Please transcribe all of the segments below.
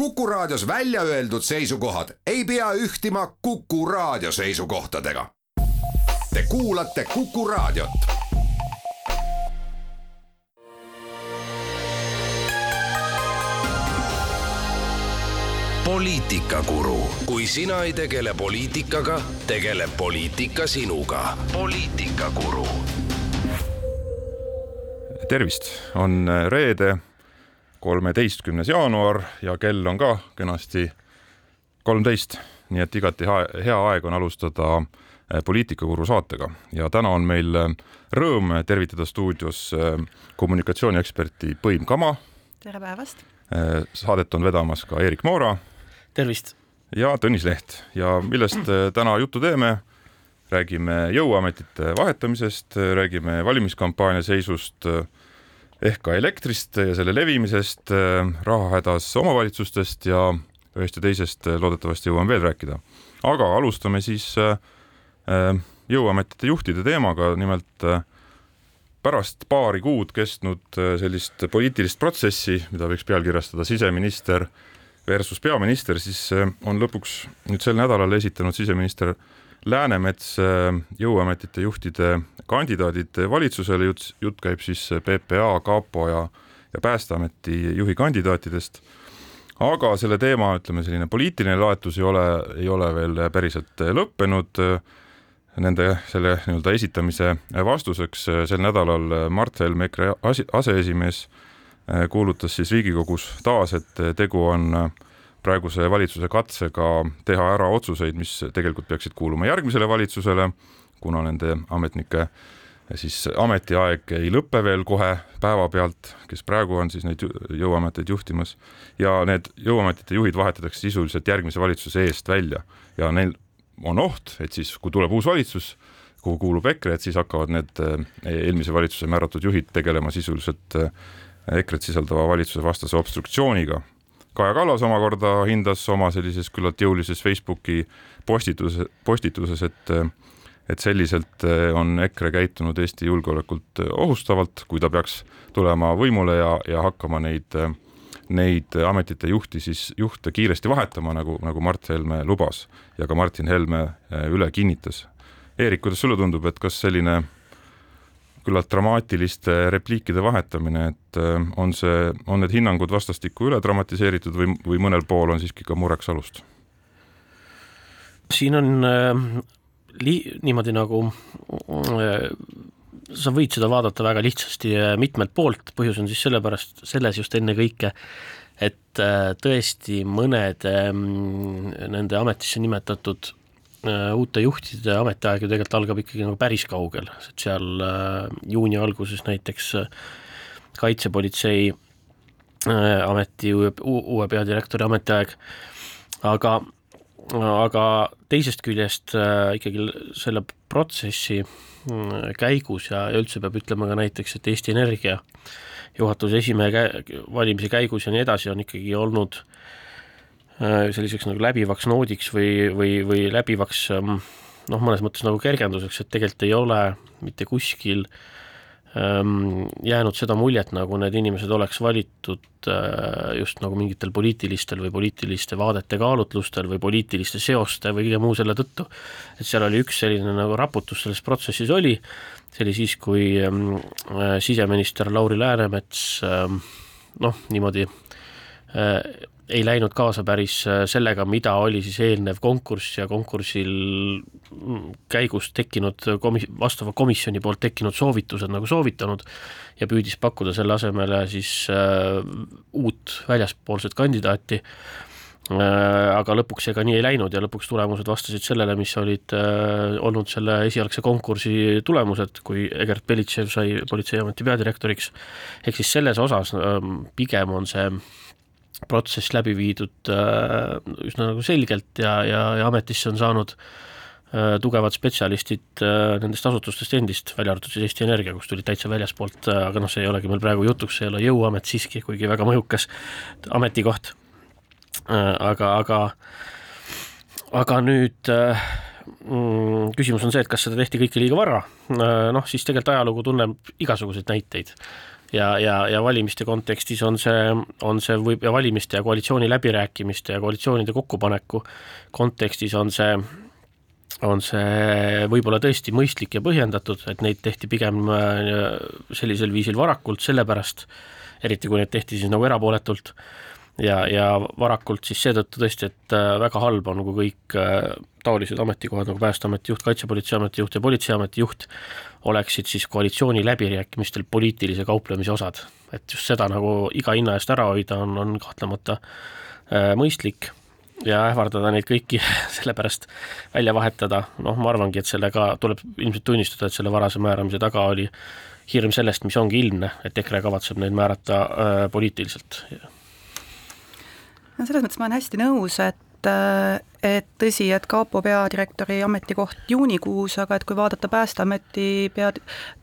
Kuku Raadios välja öeldud seisukohad ei pea ühtima Kuku Raadio seisukohtadega. Te kuulate Kuku Raadiot. poliitikakuru, kui sina ei tegele poliitikaga, tegeleb poliitika sinuga. poliitikakuru. tervist, on reede kolmeteistkümnes jaanuar ja kell on ka kenasti kolmteist, nii et igati hea aeg on alustada eh, poliitikakuru saatega ja täna on meil eh, rõõm tervitada stuudios eh, kommunikatsiooni-eksperti Põim Kama. tere päevast! saadet on vedamas ka Erik Moora. tervist! ja Tõnis Leht ja millest täna juttu teeme? räägime jõuametite vahetamisest, räägime valimiskampaania seisust ehk ka elektrist ja selle levimisest, äh, rahahädas omavalitsustest ja ühest ja teisest äh, loodetavasti jõuan veel rääkida. aga alustame siis äh, jõuametite juhtide teemaga, nimelt pärast paari kuud kestnud sellist poliitilist protsessi, mida võiks pealkirjastada siseminister versus peaminister, siis on lõpuks nüüd sel nädalal esitanud siseminister Läänemets jõuametite juhtide kandidaadid valitsusele, jutt, jutt käib siis PPA, kapo ja, ja Päästeameti juhi kandidaatidest. aga selle teema, ütleme selline poliitiline laetus ei ole, ei ole veel päriselt lõppenud. Nende selle nii-öelda esitamise vastuseks sel nädalal Mart Helme, EKRE aseesimees, kuulutas siis Riigikogus taas, et tegu on praeguse valitsuse katsega teha ära otsuseid, mis tegelikult peaksid kuuluma järgmisele valitsusele kuna nende ametnike siis ametiaeg ei lõpe veel kohe päevapealt, kes praegu on siis neid jõuameteid juhtimas ja need jõuametite juhid vahetatakse sisuliselt järgmise valitsuse eest välja ja neil on oht, et siis, kui tuleb uus valitsus, kuhu kuulub EKRE, et siis hakkavad need eh, eelmise valitsuse määratud juhid tegelema sisuliselt eh, EKRE-t sisaldava valitsuse vastase obstruktsiooniga. Kaja Kallas omakorda hindas oma sellises küllalt jõulises Facebooki postituses, postituses, et et selliselt eh, on EKRE käitunud Eesti julgeolekut eh, ohustavalt, kui ta peaks tulema võimule ja, ja hakkama neid, eh, neid ametite juhti siis, juhte kiiresti vahetama, nagu, nagu Mart Helme lubas ja ka Martin Helme üle kinnitas. Eerik, kuidas sulle tundub, et kas selline küllalt dramaatiliste repliikide vahetamine, et on see, on need hinnangud vastastikku üle dramatiseeritud või, või mõnel pool on siiski ka mureks alust? siin on li-, niimoodi nagu äh, sa võid seda vaadata väga lihtsasti mitmelt poolt, põhjus on siis sellepärast, selles just ennekõike, et äh, tõesti mõned ähm, nende ametisse nimetatud äh, uute juhtide ametiaeg ju tegelikult algab ikkagi nagu päris kaugel, et seal juuni alguses näiteks kaitsepolitsei ameti uue, uue peadirektori ametiaeg, aga aga teisest küljest äh, ikkagi selle protsessi mm, käigus ja, üldse peab ütlema ka näiteks, et Eesti Energia juhatuse esimehe kä-, valimise käigus ja nii edasi on ikkagi olnud äh, selliseks nagu läbivaks noodiks või, või, või läbivaks ähm, noh, mõnes mõttes nagu kergenduseks, et tegelikult ei ole mitte kuskil äh, Ehm, jäänud seda muljet, nagu need inimesed oleks valitud äh, just nagu mingitel poliitilistel või poliitiliste vaadete kaalutlustel või poliitiliste seoste või kõige muu selle tõttu. et seal oli üks selline nagu raputus selles protsessis oli, see oli siis, kui ähm, äh, siseminister Lauri Läänemets ähm, noh, niimoodi äh, ei läinud kaasa päris äh, sellega, mida oli siis eelnev konkurss ja konkursil mm, käigus tekkinud komi-, vastava komisjoni poolt tekkinud soovitused nagu soovitanud ja püüdis pakkuda selle asemele siis äh, uut väljaspoolset kandidaati. Äh,, aga lõpuks ka nii ei läinud ja lõpuks tulemused vastasid sellele, mis olid äh, olnud selle esialgse konkursi tulemused, kui Egert Belitšev sai Politseiameti peadirektoriks, ehk siis selles osas äh, pigem on see protsess läbi viidud äh, üsna nagu selgelt ja, ja, ja ametisse on saanud äh, tugevad spetsialistid äh, nendest asutustest endist, välja arvatud siis Eesti Energia, kus tulid täitsa väljaspoolt, aga noh, see ei olegi meil praegu jutuks, see ei ole Jõuamet siiski, kuigi väga mõjukas ametikoht. aga, aga, aga nüüd mm, küsimus on see, et kas seda tehti kõike liiga vara, noh siis tegelikult ajalugu tunneb igasuguseid näiteid ja, ja, ja valimiste kontekstis on see, on see võib ja valimiste ja koalitsiooni läbirääkimiste ja koalitsioonide kokkupaneku kontekstis on see on see võib-olla tõesti mõistlik ja põhjendatud, et neid tehti pigem äh, sellisel viisil varakult, sellepärast eriti kui need tehti siis nagu erapooletult ja, ja varakult siis seetõttu tõesti, et äh, väga halb on, kui kõik äh, taolised ametikohad nagu Päästeameti juht, Kaitsepolitseiameti juht ja Politseiameti juht oleksid siis koalitsiooni läbirääkimistel poliitilise kauplemise osad. et just seda nagu iga hinna eest ära hoida on, on kahtlemata äh, mõistlik ja ähvardada neid kõiki sellepärast välja vahetada, noh, ma arvangi, et sellega tuleb ilmselt tunnistada, et selle varase määramise taga oli hirm sellest, mis ongi ilmne, et EKRE kavatseb neid määrata äh, poliitiliselt. No selles mõttes ma olen hästi nõus, et et, et tõsi, et kapo peadirektori ametikoht juunikuus, aga et kui vaadata Päästeameti pea,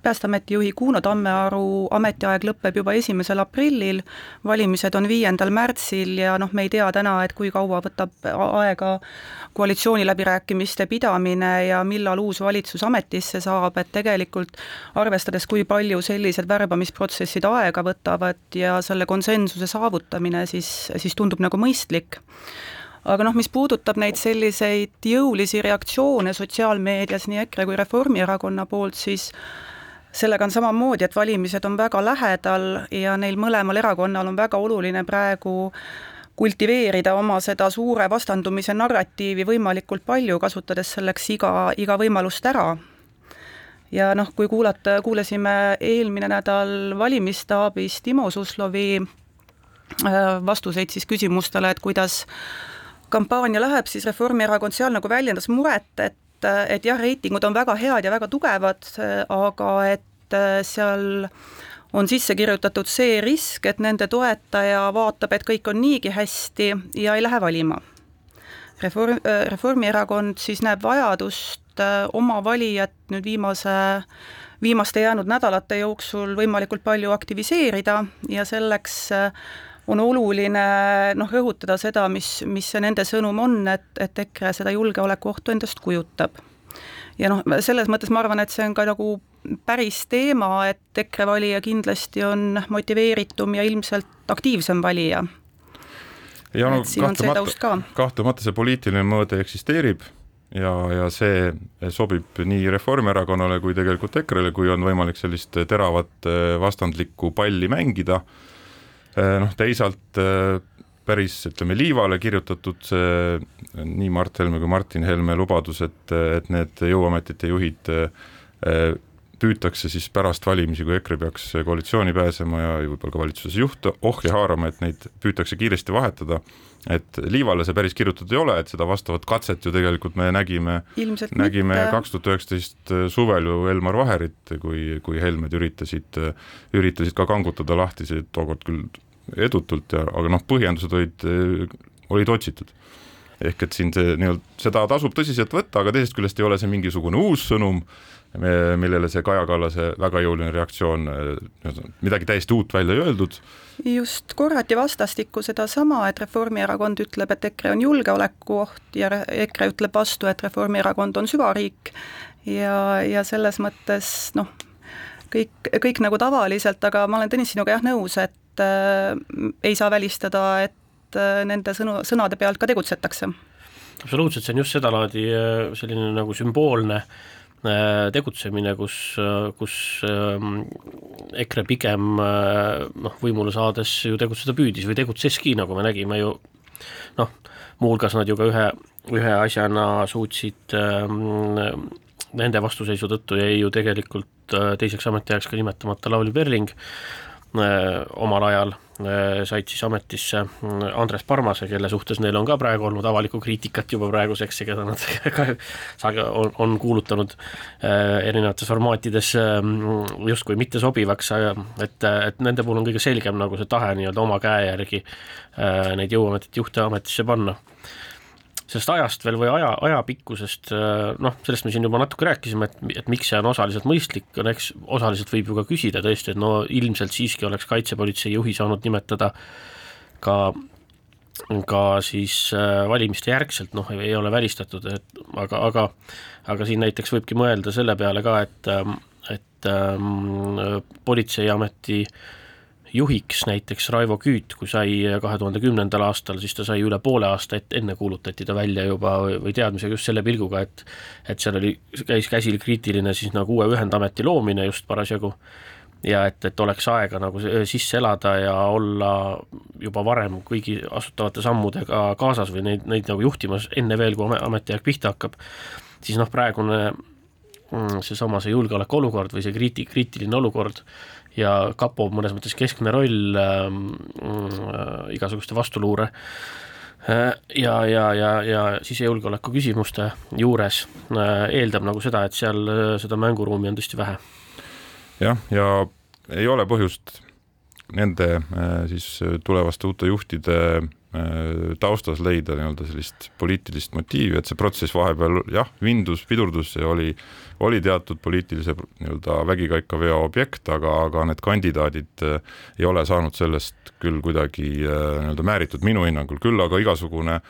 Päästeameti juhi Kuno Tammearu ametiaeg lõpeb juba esimesel aprillil, valimised on viiendal märtsil ja noh, me ei tea täna, et kui kaua võtab aega koalitsiooniläbirääkimiste pidamine ja millal uus valitsus ametisse saab, et tegelikult arvestades, kui palju sellised värbamisprotsessid aega võtavad ja selle konsensuse saavutamine, siis, siis tundub nagu mõistlik aga noh, mis puudutab neid selliseid jõulisi reaktsioone sotsiaalmeedias nii EKRE kui Reformierakonna poolt, siis sellega on samamoodi, et valimised on väga lähedal ja neil mõlemal erakonnal on väga oluline praegu kultiveerida oma seda suure vastandumise narratiivi võimalikult palju, kasutades selleks iga, iga võimalust ära. ja noh, kui kuulata, kuulasime eelmine nädal valimisstaabis Timo Suslovi äh, vastuseid siis küsimustele, et kuidas kampaania läheb, siis Reformierakond seal nagu väljendas muret, et, et jah, reitingud on väga head ja väga tugevad, aga et äh, seal on sisse kirjutatud see risk, et nende toetaja vaatab, et kõik on niigi hästi ja ei lähe valima. Reform, äh, Reformierakond siis näeb vajadust äh, oma valijat nüüd viimase, viimaste jäänud nädalate jooksul võimalikult palju aktiviseerida ja selleks on oluline noh, rõhutada seda, mis, mis see nende sõnum on, et, et EKRE seda julgeolekuohtu endast kujutab. ja noh, selles mõttes ma arvan, et see on ka nagu päris teema, et EKRE valija kindlasti on motiveeritum ja ilmselt aktiivsem valija. ja no kahtlemata, kahtlemata see poliitiline mõõde eksisteerib ja, ja see sobib nii Reformierakonnale kui tegelikult EKRE-le, kui on võimalik sellist teravat vastandlikku palli mängida noh, teisalt äh, päris ütleme liivale kirjutatud see nii Mart Helme kui Martin Helme lubadus, et, et need jõuametite juhid äh, püütakse siis pärast valimisi, kui EKRE peaks koalitsiooni pääsema ja võib-olla ka valitsuse juht ohje haarama, et neid püütakse kiiresti vahetada. et liivale see päris kirjutatud ei ole, et seda vastavat katset ju tegelikult me nägime, nägime kaks tuhat üheksateist suvel ju Elmar Vaherit, kui, kui Helmed üritasid, üritasid ka kangutada lahti, see tookord küll edutult ja, aga noh, põhjendused olid, olid otsitud. ehk et siin see nii-öelda, seda tasub tõsiselt võtta, aga teisest küljest ei ole see mingisugune uus sõnum, millele see Kaja Kallase väga jõuline reaktsioon, midagi täiesti uut välja ei öeldud. just, korrati vastastikku sedasama, et Reformierakond ütleb, et EKRE on julgeolekuoht ja EKRE ütleb vastu, et Reformierakond on süvariik ja, ja selles mõttes noh, kõik, kõik nagu tavaliselt, aga ma olen Tõnis sinuga jah nõus, et et äh, ei saa välistada, et äh, nende sõnu, sõnade pealt ka tegutsetakse. absoluutselt, see on just sedalaadi äh, selline nagu sümboolne tegutsemine, kus, kus EKRE pigem noh, võimule saades ju tegutseda püüdis või tegutseski, nagu me nägime ju noh, muuhulgas nad ju ka ühe, ühe asjana suutsid nende vastuseisu tõttu jäi ju tegelikult teiseks ametiajaks ka nimetamata Lavly Perling, omal ajal äh, said siis ametisse mm, Andres Parmase, kelle suhtes neil on ka praegu olnud avalikku kriitikat juba praeguseks ja keda nad on, on kuulutanud äh, erinevates formaatides justkui mittesobivaks, et, et nende puhul on kõige selgem nagu see tahe nii-öelda oma käe järgi neid jõuametite juhte ametisse panna sellest ajast veel või aja, ajapikkusest, äh, noh, sellest me siin juba natuke rääkisime, et, et miks see on osaliselt mõistlik, on eks osaliselt võib ju ka küsida tõesti, et no ilmselt siiski oleks kaitsepolitsei juhi saanud nimetada ka ka siis äh, valimiste järgselt, noh, ei ole välistatud, et aga, aga aga siin näiteks võibki mõelda selle peale ka, et, ähm, et ähm, politseiameti äh, juhiks näiteks Raivo Küüt, kui sai kahe tuhande kümnendal aastal, siis ta sai üle poole aasta et, enne kuulutati ta välja juba või teadmisega just selle pilguga, et et seal oli, käis käsil kriitiline siis nagu uue ühendameti loomine just parasjagu ja et, et oleks aega nagu sisse elada ja olla juba varem kõigi asutavate sammudega kaasas või neid, neid nagu juhtimas enne veel, kui ametiaeg pihta hakkab, siis noh, praegune seesama see julgeolekuolukord või see kriiti-, kriitiline olukord ja kapo mõnes mõttes keskne roll ähm, äh, igasuguste vastuluure äh, ja, ja, ja, ja sisejulgeoleku küsimuste juures äh, eeldab nagu seda, et seal äh, seda mänguruumi on tõesti vähe. jah, ja ei ole põhjust nende äh, siis tulevaste uute juhtide Äh, taustas leida nii-öelda sellist poliitilist motiivi, et see protsess vahepeal jah, vindus, pidurdus ja oli, oli teatud poliitilise nii-öelda vägikaikaveo objekt, aga, aga need kandidaadid äh, ei ole saanud sellest küll kuidagi äh, nii-öelda määritud minu hinnangul, küll aga igasugune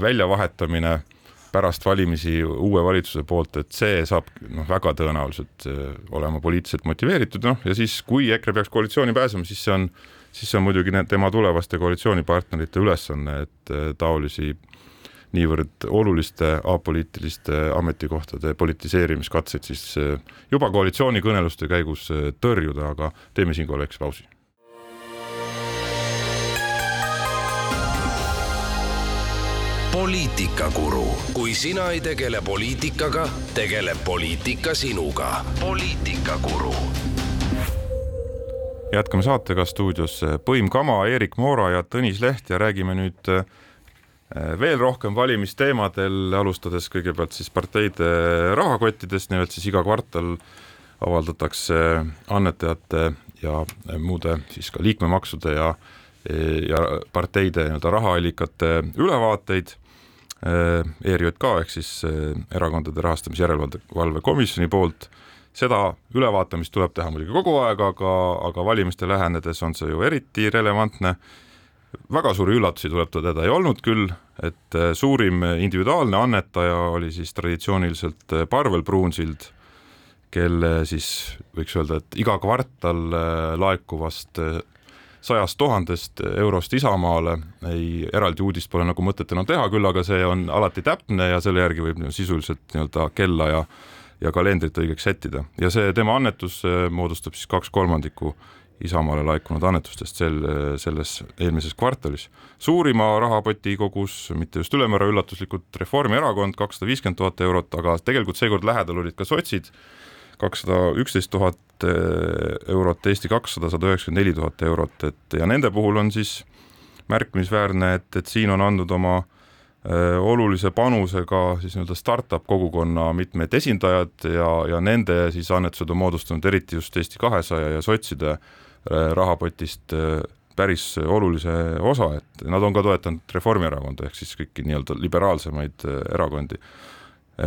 väljavahetamine pärast valimisi uue valitsuse poolt, et see saab noh, väga tõenäoliselt olema poliitiliselt motiveeritud, noh ja siis, kui EKRE peaks koalitsiooni pääsema, siis see on siis see on muidugi tema tulevaste koalitsioonipartnerite ülesanne, et äh, taolisi niivõrd oluliste apoliitiliste ametikohtade politiseerimiskatseid siis äh, juba koalitsioonikõneluste käigus äh, tõrjuda, aga teeme siinkohal väikse pausi. poliitikakuru, kui sina ei tegele poliitikaga, tegeleb poliitika sinuga. poliitikakuru jätkame saatega stuudios Põim Kama, Eerik Moora ja Tõnis Leht ja räägime nüüd äh, veel rohkem valimisteemadel, alustades kõigepealt siis parteide rahakottidest, nimelt siis iga kvartal avaldatakse annetajate ja muude siis ka liikmemaksude ja ja parteide nii-öelda rahaallikate ülevaateid. Äh, ERJK ehk siis äh, Erakondade Rahastamise Järelevalve Komisjoni poolt seda ülevaatamist tuleb teha muidugi kogu aeg, aga, aga valimiste lähenedes on see ju eriti relevantne. väga suuri üllatusi tuleb tõdeda ei olnud küll, et äh, suurim individuaalne annetaja oli siis traditsiooniliselt äh, Parvel Pruunsild, kelle siis võiks öelda, et iga kvartal äh, laekuvast sajast tuhandest eurost Isamaale ei, eraldi uudist pole nagu mõtet enam teha, küll aga see on alati täpne ja selle järgi võib sisuliselt nii-öelda kella ja ja kalendrit õigeks sättida ja see tema annetus moodustab siis kaks kolmandikku Isamaale laekunud annetustest sel, selles eelmises kvartalis. suurima rahapoti kogus, mitte just ülemäära üllatuslikult, Reformierakond kakssada viiskümmend tuhat eurot, aga tegelikult seekord lähedal olid ka sotsid, kakssada üksteist tuhat eurot, Eesti kakssada, sada üheksakümmend neli tuhat eurot, et ja nende puhul on siis märkimisväärne, et, et siin on andnud oma äh, Äh, olulise panusega siis nii-öelda startup kogukonna mitmed esindajad ja, ja nende siis annetused on moodustanud eriti just Eesti kahesaja ja sotside äh, rahapotist äh, päris olulise osa, et nad on ka toetanud Reformierakonda ehk siis kõiki nii-öelda liberaalsemaid erakondi.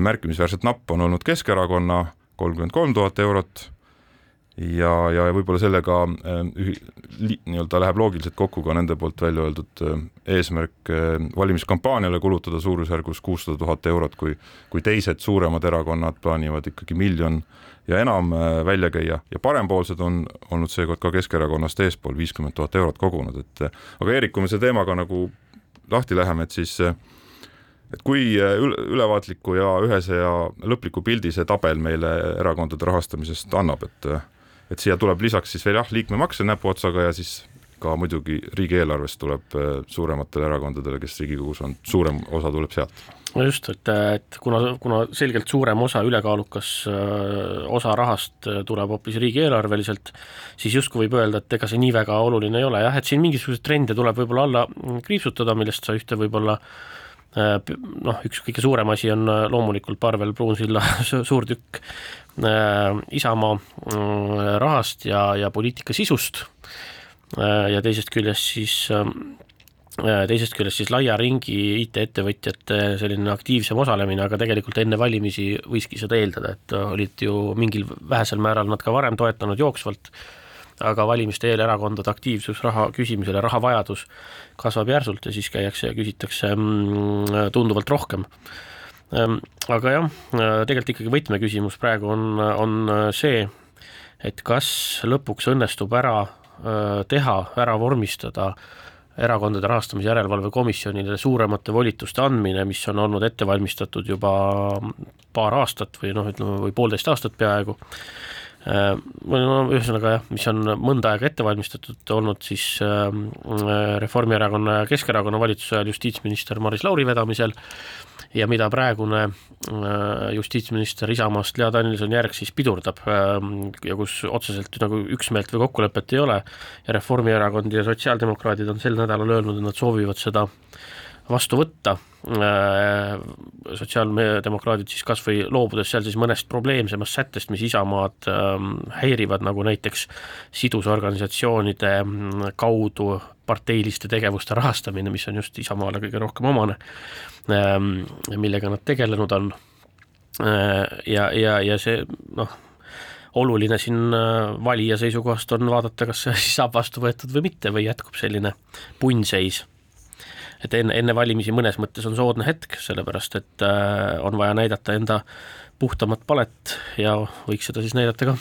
märkimisväärselt napp on olnud Keskerakonna kolmkümmend kolm tuhat eurot ja, ja võib-olla sellega äh, nii-öelda läheb loogiliselt kokku ka nende poolt välja öeldud äh, eesmärk äh, valimiskampaaniale kulutada suurusjärgus kuussada tuhat eurot, kui kui teised suuremad erakonnad plaanivad ikkagi miljon ja enam välja käia. Ja parempoolsed on olnud seekord ka Keskerakonnast eespool viiskümmend tuhat eurot kogunud, et aga Eerik, kui me selle teemaga nagu lahti läheme, et siis et kui ülevaatliku ja ühese ja lõpliku pildi see tabel meile erakondade rahastamisest annab, et et siia tuleb lisaks siis veel jah, liikmemakse näpuotsaga ja siis ka muidugi riigieelarvest tuleb äh, suurematele erakondadele, kes Riigikogus on, suurem osa tuleb sealt. no just, et, et kuna, kuna selgelt suurem osa, ülekaalukas äh, osa rahast äh, tuleb hoopis riigieelarveliselt, siis justkui võib öelda, et ega see nii väga oluline ei ole, jah, et siin mingisuguseid trende tuleb võib-olla alla kriipsutada, millest sa ühte võib-olla noh, üks kõige suurem asi on loomulikult Parvel Pruunsilla suur tükk Äh, Isamaa äh, rahast ja, ja poliitika sisust. Äh, ja teisest küljest siis teisest küljest siis laia ringi IT-ettevõtjate selline aktiivsem osalemine, aga tegelikult enne valimisi võiski seda eeldada, et olid ju mingil vähesel määral nad ka varem toetanud jooksvalt, aga valimiste eel erakondade aktiivsus raha küsimisel ja rahavajadus kasvab järsult ja siis käiakse ja küsitakse mm, tunduvalt rohkem. Ehm, aga jah, tegelikult ikkagi võtmeküsimus praegu on, on see, et kas lõpuks õnnestub ära teha, ära vormistada erakondade rahastamise järelevalve komisjonile suuremate volituste andmine, mis on olnud ette valmistatud juba paar aastat või noh, ütleme või poolteist aastat peaaegu no ühesõnaga jah, mis on mõnda aega ette valmistatud olnud siis äh, Reformierakonna ja Keskerakonna valitsuse ajal justiitsminister Maris Lauri vedamisel ja mida praegune äh, justiitsminister Isamaast Lea Danilson-Järg siis pidurdab ja kus otseselt nagu üksmeelt või kokkulepet ei ole. Ja Reformierakond ja sotsiaaldemokraadid on sel nädalal öelnud, et nad soovivad seda vastu võtta, äh, sotsiaaldemokraadid siis kas või loobudes seal siis mõnest probleemsemast sättest, mis Isamaad ähm, häirivad, nagu näiteks sidusorganisatsioonide mm, kaudu parteiliste tegevuste rahastamine, mis on just Isamaale kõige rohkem omane, ähm, millega nad tegelenud on, äh, ja, ja, ja see noh, oluline siin äh, valija seisukohast on vaadata, kas see siis saab vastu võetud või mitte või jätkub selline punnseis et enne, enne valimisi mõnes mõttes on soodne hetk, sellepärast et äh, on vaja näidata enda puhtamat palet ja võiks seda siis näidata ka.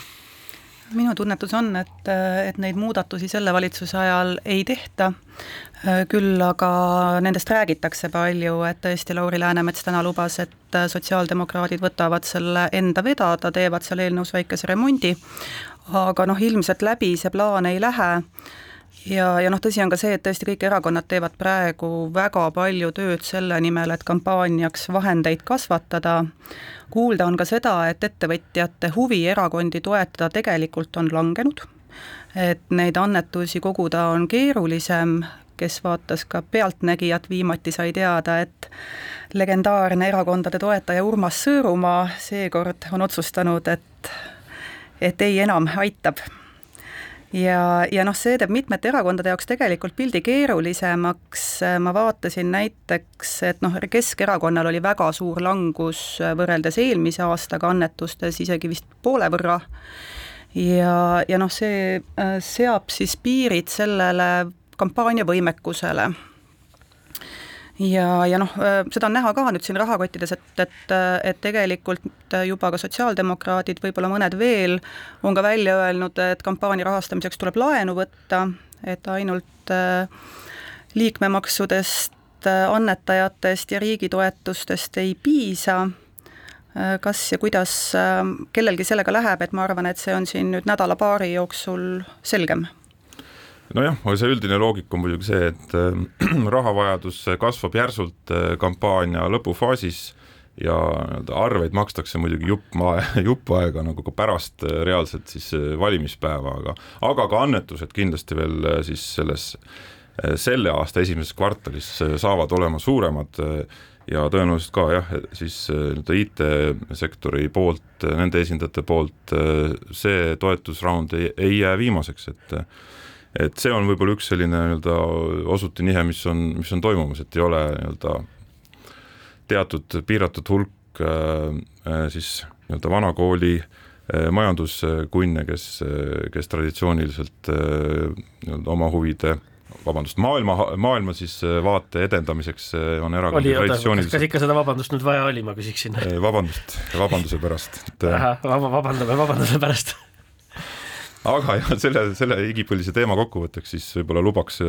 Minu tunnetus on, et, et neid muudatusi selle valitsuse ajal ei tehta, küll aga nendest räägitakse palju, et tõesti Lauri Läänemets täna lubas, et sotsiaaldemokraadid võtavad selle enda vedada, teevad seal eelnõus väikese remondi, aga noh, ilmselt läbi see plaan ei lähe ja, ja noh, tõsi on ka see, et tõesti kõik erakonnad teevad praegu väga palju tööd selle nimel, et kampaaniaks vahendeid kasvatada, kuulda on ka seda, et ettevõtjate huvi erakondi toetada tegelikult on langenud, et neid annetusi koguda on keerulisem, kes vaatas ka Pealtnägijat viimati, sai teada, et legendaarne erakondade toetaja Urmas Sõõrumaa seekord on otsustanud, et et ei, enam aitab ja, ja noh, see teeb mitmete erakondade jaoks tegelikult pildi keerulisemaks, ma vaatasin näiteks, et noh, Keskerakonnal oli väga suur langus võrreldes eelmise aastaga annetustes, isegi vist poole võrra, ja, ja noh, see äh, seab siis piirid sellele kampaaniavõimekusele ja, ja noh, seda on näha ka nüüd siin rahakottides, et, et, et tegelikult juba ka sotsiaaldemokraadid, võib-olla mõned veel, on ka välja öelnud, et kampaania rahastamiseks tuleb laenu võtta, et ainult liikmemaksudest, annetajatest ja riigi toetustest ei piisa. Kas ja kuidas kellelgi sellega läheb, et ma arvan, et see on siin nüüd nädala-paari jooksul selgem nojah, see üldine loogika on muidugi see, et äh, rahavajadus kasvab järsult äh, kampaania lõpufaasis ja nii-öelda arveid makstakse muidugi jupp maa, jupp aega nagu ka pärast äh, reaalselt siis valimispäeva, aga aga ka annetused kindlasti veel siis selles selle aasta esimeses kvartalis saavad olema suuremad ja tõenäoliselt ka jah, siis nii-öelda IT-sektori poolt, nende esindajate poolt see toetusraund ei, ei jää viimaseks, et et see on võib-olla üks selline nii-öelda osutinihe, mis on, mis on toimumas, et ei ole nii-öelda teatud piiratud hulk äh, äh siis nii-öelda vanakooli äh, majanduskunne, kes, kes traditsiooniliselt nii-öelda oma huvide vabandust, maailma, maailma siis vaate edendamiseks on erakond traditsiooniliselt kas ikka seda vabandust nüüd vaja oli, ma küsiksin? vabandust, vabanduse pärast et.... vabandame vabanduse pärast aga jah, selle, selle igipõlise teema kokkuvõtteks siis võib-olla lubaks,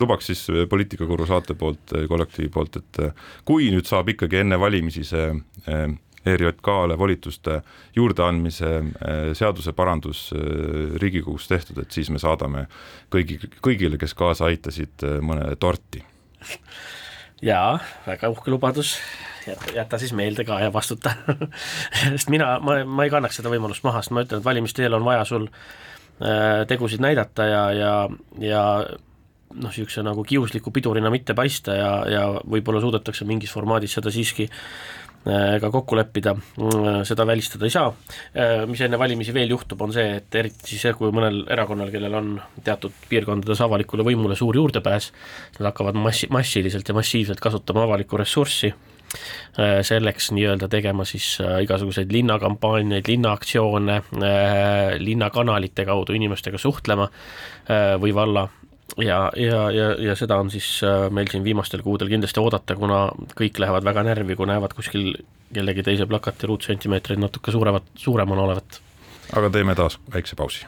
lubaks siis Poliitikakuru saate poolt, kollektiivi poolt, et kui nüüd saab ikkagi enne valimisi see eh, ERJK-le volituste juurdeandmise eh, seaduseparandus eh, Riigikogus tehtud, et siis me saadame kõigi, kõigile, kes kaasa aitasid, mõne torti. Jaa, väga uhke lubadus. Jäta, jäta siis meelde ka ja vastuta. Sest mina, ma, ma ei kannaks seda võimalust maha, sest ma ütlen, et valimiste eel on vaja sul äh, tegusid näidata ja, ja, ja noh, niisuguse nagu kiusliku pidurina mitte paista ja, ja võib-olla suudetakse mingis formaadis seda siiski äh, ka kokku leppida, mm, seda välistada ei saa. Äh, mis enne valimisi veel juhtub, on see, et eriti siis, kui mõnel erakonnal, kellel on teatud piirkondades avalikule võimule suur juurdepääs, nad hakkavad massi, massiliselt ja massiivselt kasutama avalikku ressurssi Äh, selleks nii-öelda tegema siis äh, igasuguseid linnakampaaniaid, linnaaktsioone, äh, linnakanalite kaudu inimestega suhtlema või valla ja, ja, ja, ja seda on siis äh, meil siin viimastel kuudel kindlasti oodata, kuna kõik lähevad väga närvi, kui näevad kuskil kellegi teise plakati ruutsentimeetreid natuke suuremat, suuremana olevat. aga teeme taas väikse pausi.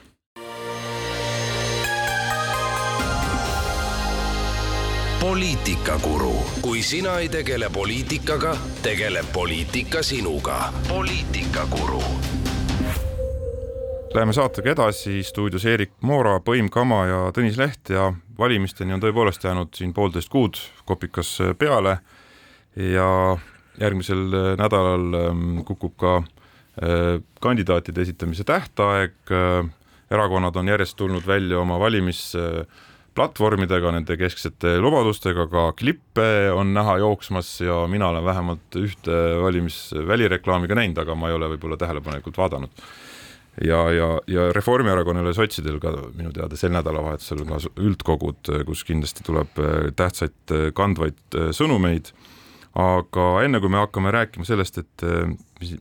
poliitikakuru, kui sina ei tegele poliitikaga, tegeleb poliitika sinuga. poliitikakuru Läheme saatega edasi, stuudios Eerik Moora, Põim Kama ja Tõnis Leht ja valimisteni on tõepoolest jäänud siin poolteist kuud kopikas peale ja järgmisel nädalal ähm, kukub ka äh, kandidaatide esitamise tähtaeg. Äh, erakonnad on järjest tulnud välja oma valimisplatvormidega, nende kesksete lubadustega, ka klippe on näha jooksmas ja mina olen vähemalt ühte valimisvälireklaami ka näinud, aga ma ei ole võib-olla tähelepanelikult vaadanud ja, ja, ja Reformierakonnal ja sotsidel ka minu teada sel nädalavahetusel ka üldkogud, kus kindlasti tuleb äh, tähtsaid äh, kandvaid äh, sõnumeid, aga enne kui me hakkame rääkima sellest, et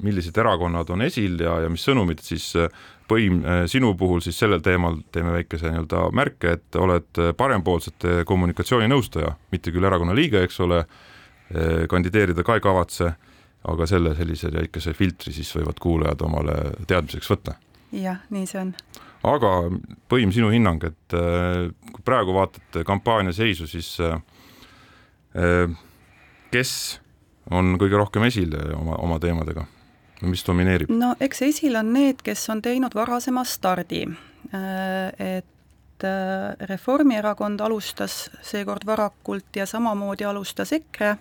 millised erakonnad on esil ja, ja mis sõnumid, siis Põim, sinu puhul siis sellel teemal teeme väikese nii-öelda märke, et oled parempoolsete kommunikatsiooninõustaja, mitte küll erakonna liige, eks ole, kandideerida ka ei kavatse aga selle sellise väikese filtri siis võivad kuulajad omale teadmiseks võtta. jah, nii see on. aga Põim, sinu hinnang, et äh, kui praegu vaatate kampaania seisu, siis äh, äh, kes on kõige rohkem esil oma, oma teemadega? mis domineerib? no eks esil on need, kes on teinud varasema stardi, et Reformierakond alustas seekord varakult ja samamoodi alustas EKRE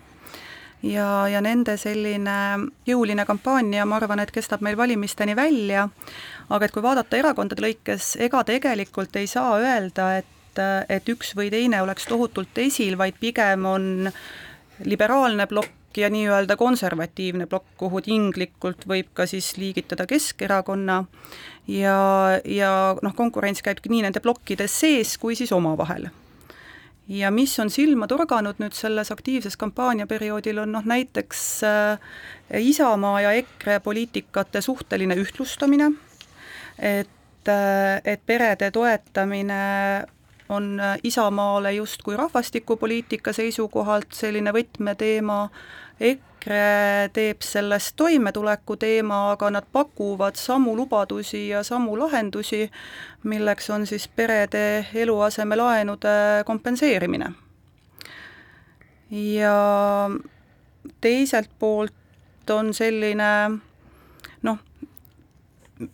ja, ja nende selline jõuline kampaania, ma arvan, et kestab meil valimisteni välja, aga et kui vaadata erakondade lõikes, ega tegelikult ei saa öelda, et et üks või teine oleks tohutult esil, vaid pigem on liberaalne plokk ja nii-öelda konservatiivne plokk, kuhu tinglikult võib ka siis liigitada Keskerakonna. Ja, ja noh, konkurents käibki nii nende plokkide sees kui siis omavahel ja mis on silma torganud nüüd selles aktiivses kampaaniaperioodil, on noh näiteks äh, Isamaa ja EKRE poliitikate suhteline ühtlustamine, et, äh, et perede toetamine on Isamaale justkui rahvastikupoliitika seisukohalt selline võtmeteema, EKRE teeb sellest toimetuleku teema, aga nad pakuvad samu lubadusi ja samu lahendusi, milleks on siis perede eluasemelaenude kompenseerimine. ja teiselt poolt on selline noh,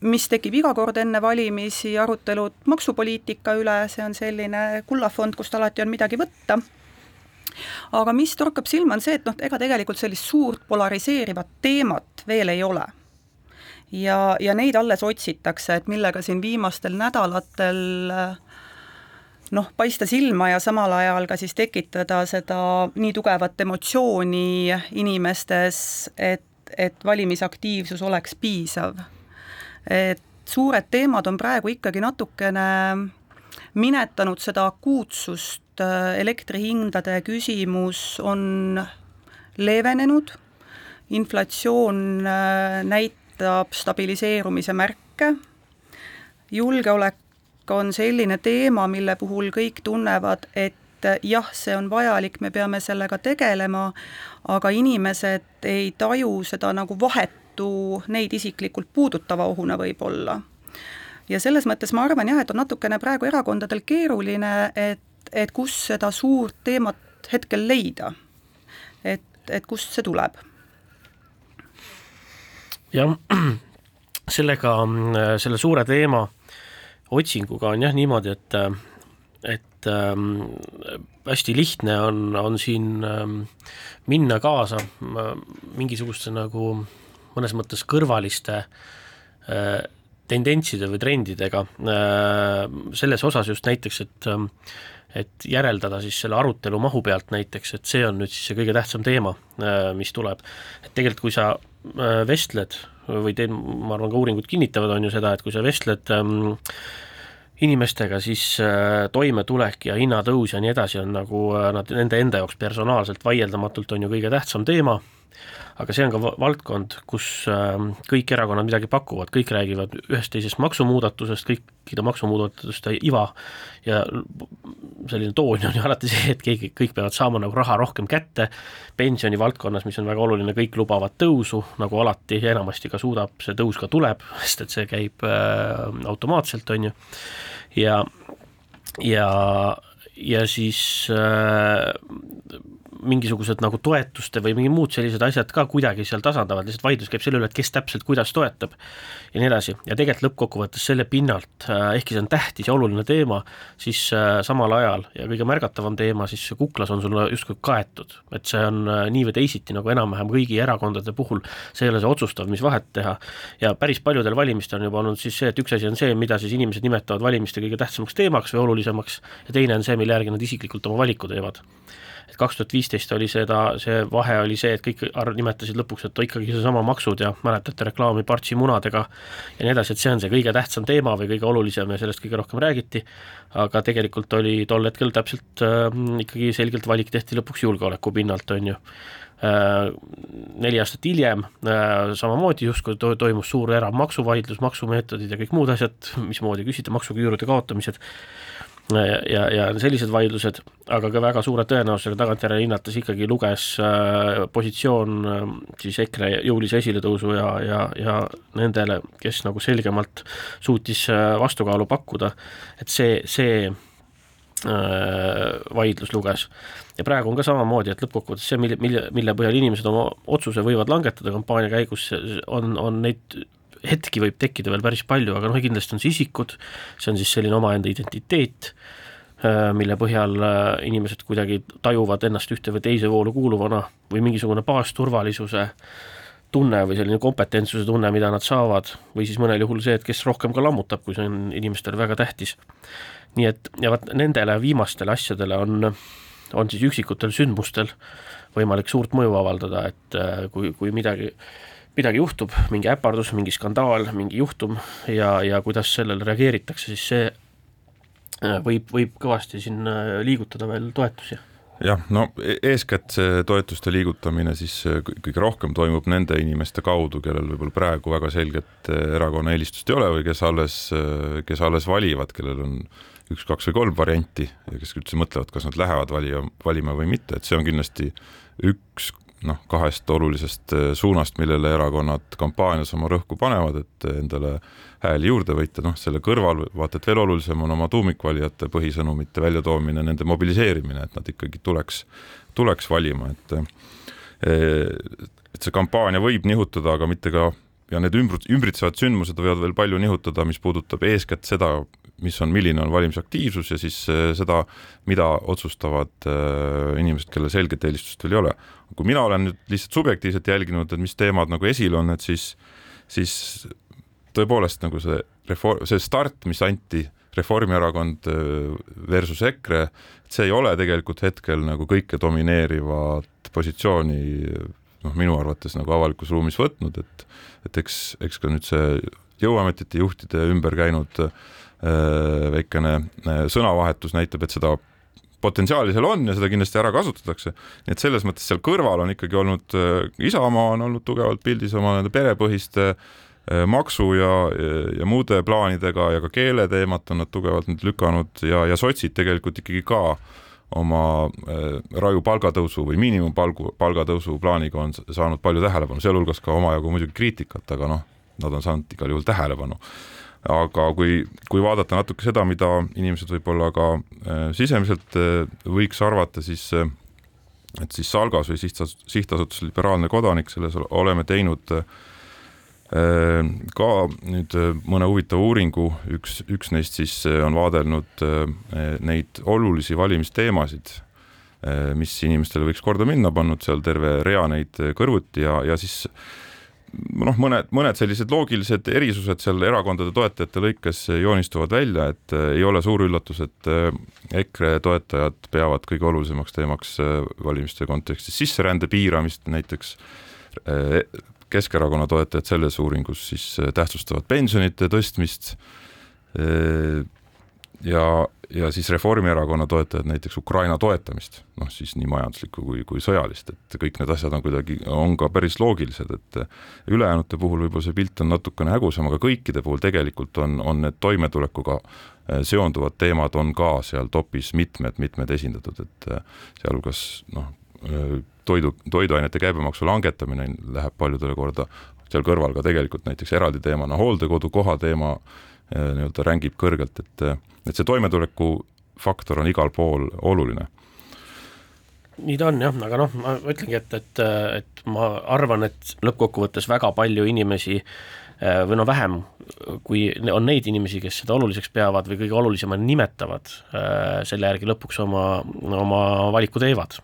mis tekib iga kord enne valimisi, arutelud maksupoliitika üle, see on selline kullafond, kust alati on midagi võtta aga mis torkab silma, on see, et noh, ega tegelikult sellist suurt polariseerivat teemat veel ei ole. ja, ja neid alles otsitakse, et millega siin viimastel nädalatel noh, paista silma ja samal ajal ka siis tekitada seda nii tugevat emotsiooni inimestes, et, et valimisaktiivsus oleks piisav. et suured teemad on praegu ikkagi natukene minetanud seda akuutsust, äh, elektrihindade küsimus on leevenenud, inflatsioon äh, näitab stabiliseerumise märke, julgeolek on selline teema, mille puhul kõik tunnevad, et äh, jah, see on vajalik, me peame sellega tegelema, aga inimesed ei taju seda nagu vahetu, neid isiklikult puudutava ohuna võib-olla ja selles mõttes ma arvan jah, et on natukene praegu erakondadel keeruline, et, et kus seda suurt teemat hetkel leida. et, et kust see tuleb? jah, sellega, selle suure teema otsinguga on jah niimoodi, et, et ähm, hästi lihtne on, on siin ähm, minna kaasa äh, mingisuguste nagu mõnes mõttes kõrvaliste äh, tendentside või trendidega äh, selles osas just näiteks, et ähm, et järeldada siis selle arutelu mahu pealt näiteks, et see on nüüd siis see kõige tähtsam teema, äh, mis tuleb. et tegelikult, kui sa äh, vestled või teed, ma arvan, ka uuringud kinnitavad, on ju seda, et kui sa vestled ähm, inimestega, siis toimetulek ja hinnatõus ja nii edasi on nagu nad, nende enda jaoks personaalselt vaieldamatult on ju kõige tähtsam teema aga see on ka valdkond, kus ähm, kõik erakonnad midagi pakuvad, kõik räägivad ühest teisest maksumuudatusest, kõikide maksumuudatuste iva ja selline toon on ju alati see, et keegi, kõik peavad saama nagu raha rohkem kätte, pensioni valdkonnas, mis on väga oluline, kõik lubavad tõusu, nagu alati ja enamasti ka suudab, see tõus ka tuleb, sest et see käib äh, automaatselt, on ju, ja ja ja siis äh, mingisugused nagu toetuste või mingi muud sellised asjad ka kuidagi seal tasandavad, lihtsalt vaidlus käib selle üle, et kes täpselt kuidas toetab ja nii edasi. ja tegelikult lõppkokkuvõttes selle pinnalt, äh, ehkki see on tähtis ja oluline teema, siis äh, samal ajal ja kõige märgatavam teema, siis kuklas on sul justkui kaetud, et see on äh, nii või teisiti nagu enam-vähem kõigi erakondade puhul, see ei ole see otsustav, mis vahet teha. ja päris paljudel valimistel on juba olnud siis see, et üks asi on see, mida siis inimesed nimetavad valimiste kõige tähtsamaks teemaks või olulisemaks, ja teine on see, mille järgi nad isiklikult oma valiku teevad et kaks tuhat viisteist oli seda, see vahe oli see, et kõik nimetasid lõpuks, et ikkagi seesama maksud ja mäletate reklaami Partsi munadega ja nii edasi, et see on see kõige tähtsam teema või kõige olulisem ja sellest kõige rohkem räägiti, aga tegelikult oli tol hetkel täpselt äh, ikkagi selgelt valik tehti lõpuks julgeoleku pinnalt, on ju. Äh, neli aastat hiljem äh, samamoodi justkui to toimus suur erav maksuvaidlus, maksumeetodid ja kõik muud asjad, mismoodi küsida maksuküürude kaotamised ja, ja sellised vaidlused, aga ka väga suure tõenäosusega tagantjärele hinnates ikkagi luges äh, positsioon äh, siis EKRE jõulise esiletõusu ja, ja, ja nendele, kes nagu selgemalt suutis äh, vastukaalu pakkuda, et see, see vaidlus luges. ja praegu on ka samamoodi, et lõppkokkuvõttes see, mille, mille, mille põhjal inimesed oma otsuse võivad langetada kampaania käigus, on, on neid hetki võib tekkida veel päris palju, aga noh, kindlasti on see isikud, see on siis selline omaenda identiteet, äh, mille põhjal äh, inimesed kuidagi tajuvad ennast ühte või teise voolu kuuluvana või mingisugune baasturvalisuse tunne või selline kompetentsuse tunne, mida nad saavad, või siis mõnel juhul see, et kes rohkem ka lammutab, kui see on inimestele väga tähtis. nii et ja vaat nendele viimastele asjadele on, on siis üksikutel sündmustel võimalik suurt mõju avaldada, et äh, kui, kui midagi midagi juhtub, mingi äpardus, mingi skandaal, mingi juhtum ja, ja kuidas sellele reageeritakse, siis see äh, võib, võib kõvasti siin äh, liigutada veel toetusi. Jah, no e-, eeskätt see toetuste liigutamine siis äh, kõige rohkem toimub nende inimeste kaudu, kellel võib-olla praegu väga selget erakonna eelistust ei ole või kes alles, kes alles valivad, kellel on üks, kaks või kolm varianti ja kes üldse mõtlevad, kas nad lähevad valija, valima või mitte, et see on kindlasti üks noh, kahest olulisest äh, suunast, millele erakonnad kampaanias oma rõhku panevad, et endale hääli juurde võita, noh, selle kõrval vaata et veel olulisem on oma tuumikvalijate põhisõnumite väljatoomine, nende mobiliseerimine, et nad ikkagi tuleks, tuleks valima, et äh, et see kampaania võib nihutada, aga mitte ka ja need ümbrut-, ümbritsevad sündmused võivad veel palju nihutada, mis puudutab eeskätt seda, mis on, milline on valimisaktiivsus ja siis äh, seda, mida otsustavad äh, inimesed, kellel selget eelistust veel ei ole. kui mina olen nüüd lihtsalt subjektiivselt jälginud, et mis teemad nagu esil on, et siis, siis tõepoolest nagu see reform, see start, mis anti Reformierakond äh, versus EKRE, et see ei ole tegelikult hetkel nagu kõike domineerivat positsiooni noh, minu arvates nagu avalikus ruumis võtnud, et et eks, eks ka nüüd see jõuametite juhtide ümber käinud äh, väikene äh, sõnavahetus näitab, et seda potentsiaali seal on ja seda kindlasti ära kasutatakse. nii et selles mõttes seal kõrval on ikkagi olnud, äh, Isamaa on olnud tugevalt pildis oma nende perepõhiste maksu ja, ja muude plaanidega ja ka keeleteemat on nad tugevalt nüüd lükanud ja, ja sotsid tegelikult ikkagi ka oma äh, raju palgatõusu või miinimumpalgu, palgatõusu plaaniga on saanud palju tähelepanu, sealhulgas ka omajagu muidugi kriitikat, aga noh, nad on saanud igal juhul tähelepanu aga kui, kui vaadata natuke seda, mida inimesed võib-olla ka äh, sisemiselt äh, võiks arvata, siis äh, et siis Salgas või sihtasutus, sihtasutus Liberaalne Kodanik, selles oleme teinud ka nüüd mõne huvitava uuringu, üks, üks neist siis on vaadelnud neid olulisi valimisteemasid, mis inimestele võiks korda minna, pannud seal terve rea neid kõrvuti ja, ja siis noh, mõned, mõned sellised loogilised erisused seal erakondade toetajate lõikes joonistuvad välja, et äh, ei ole suur üllatus, et äh, EKRE toetajad peavad kõige olulisemaks teemaks äh, valimiste kontekstis sisserände piiramist näiteks. Keskerakonna toetajad selles uuringus siis tähtsustavad pensionite tõstmist ja ja siis Reformierakonna toetajad näiteks Ukraina toetamist, noh siis nii majanduslikku kui, kui sõjalist, et kõik need asjad on kuidagi, on ka päris loogilised, et ülejäänute puhul võib-olla see pilt on natukene hägusam, aga kõikide puhul tegelikult on, on need toimetulekuga eh, seonduvad teemad on ka seal topis mitmed, mitmed esindatud, et eh, sealhulgas noh, eh, toidu, toiduainete käibemaksu langetamine läheb paljudele korda, seal kõrval ka tegelikult näiteks eraldi teemana hooldekodukoha teema nii-öelda rängib kõrgelt, et et see toimetuleku faktor on igal pool oluline. Nii ta on jah, aga noh, ma ütlengi, et, et, et ma arvan, et lõppkokkuvõttes väga palju inimesi äh, või no vähem, kui on neid inimesi, kes seda oluliseks peavad või kõige olulisemana nimetavad, äh, selle järgi lõpuks oma, oma valiku teevad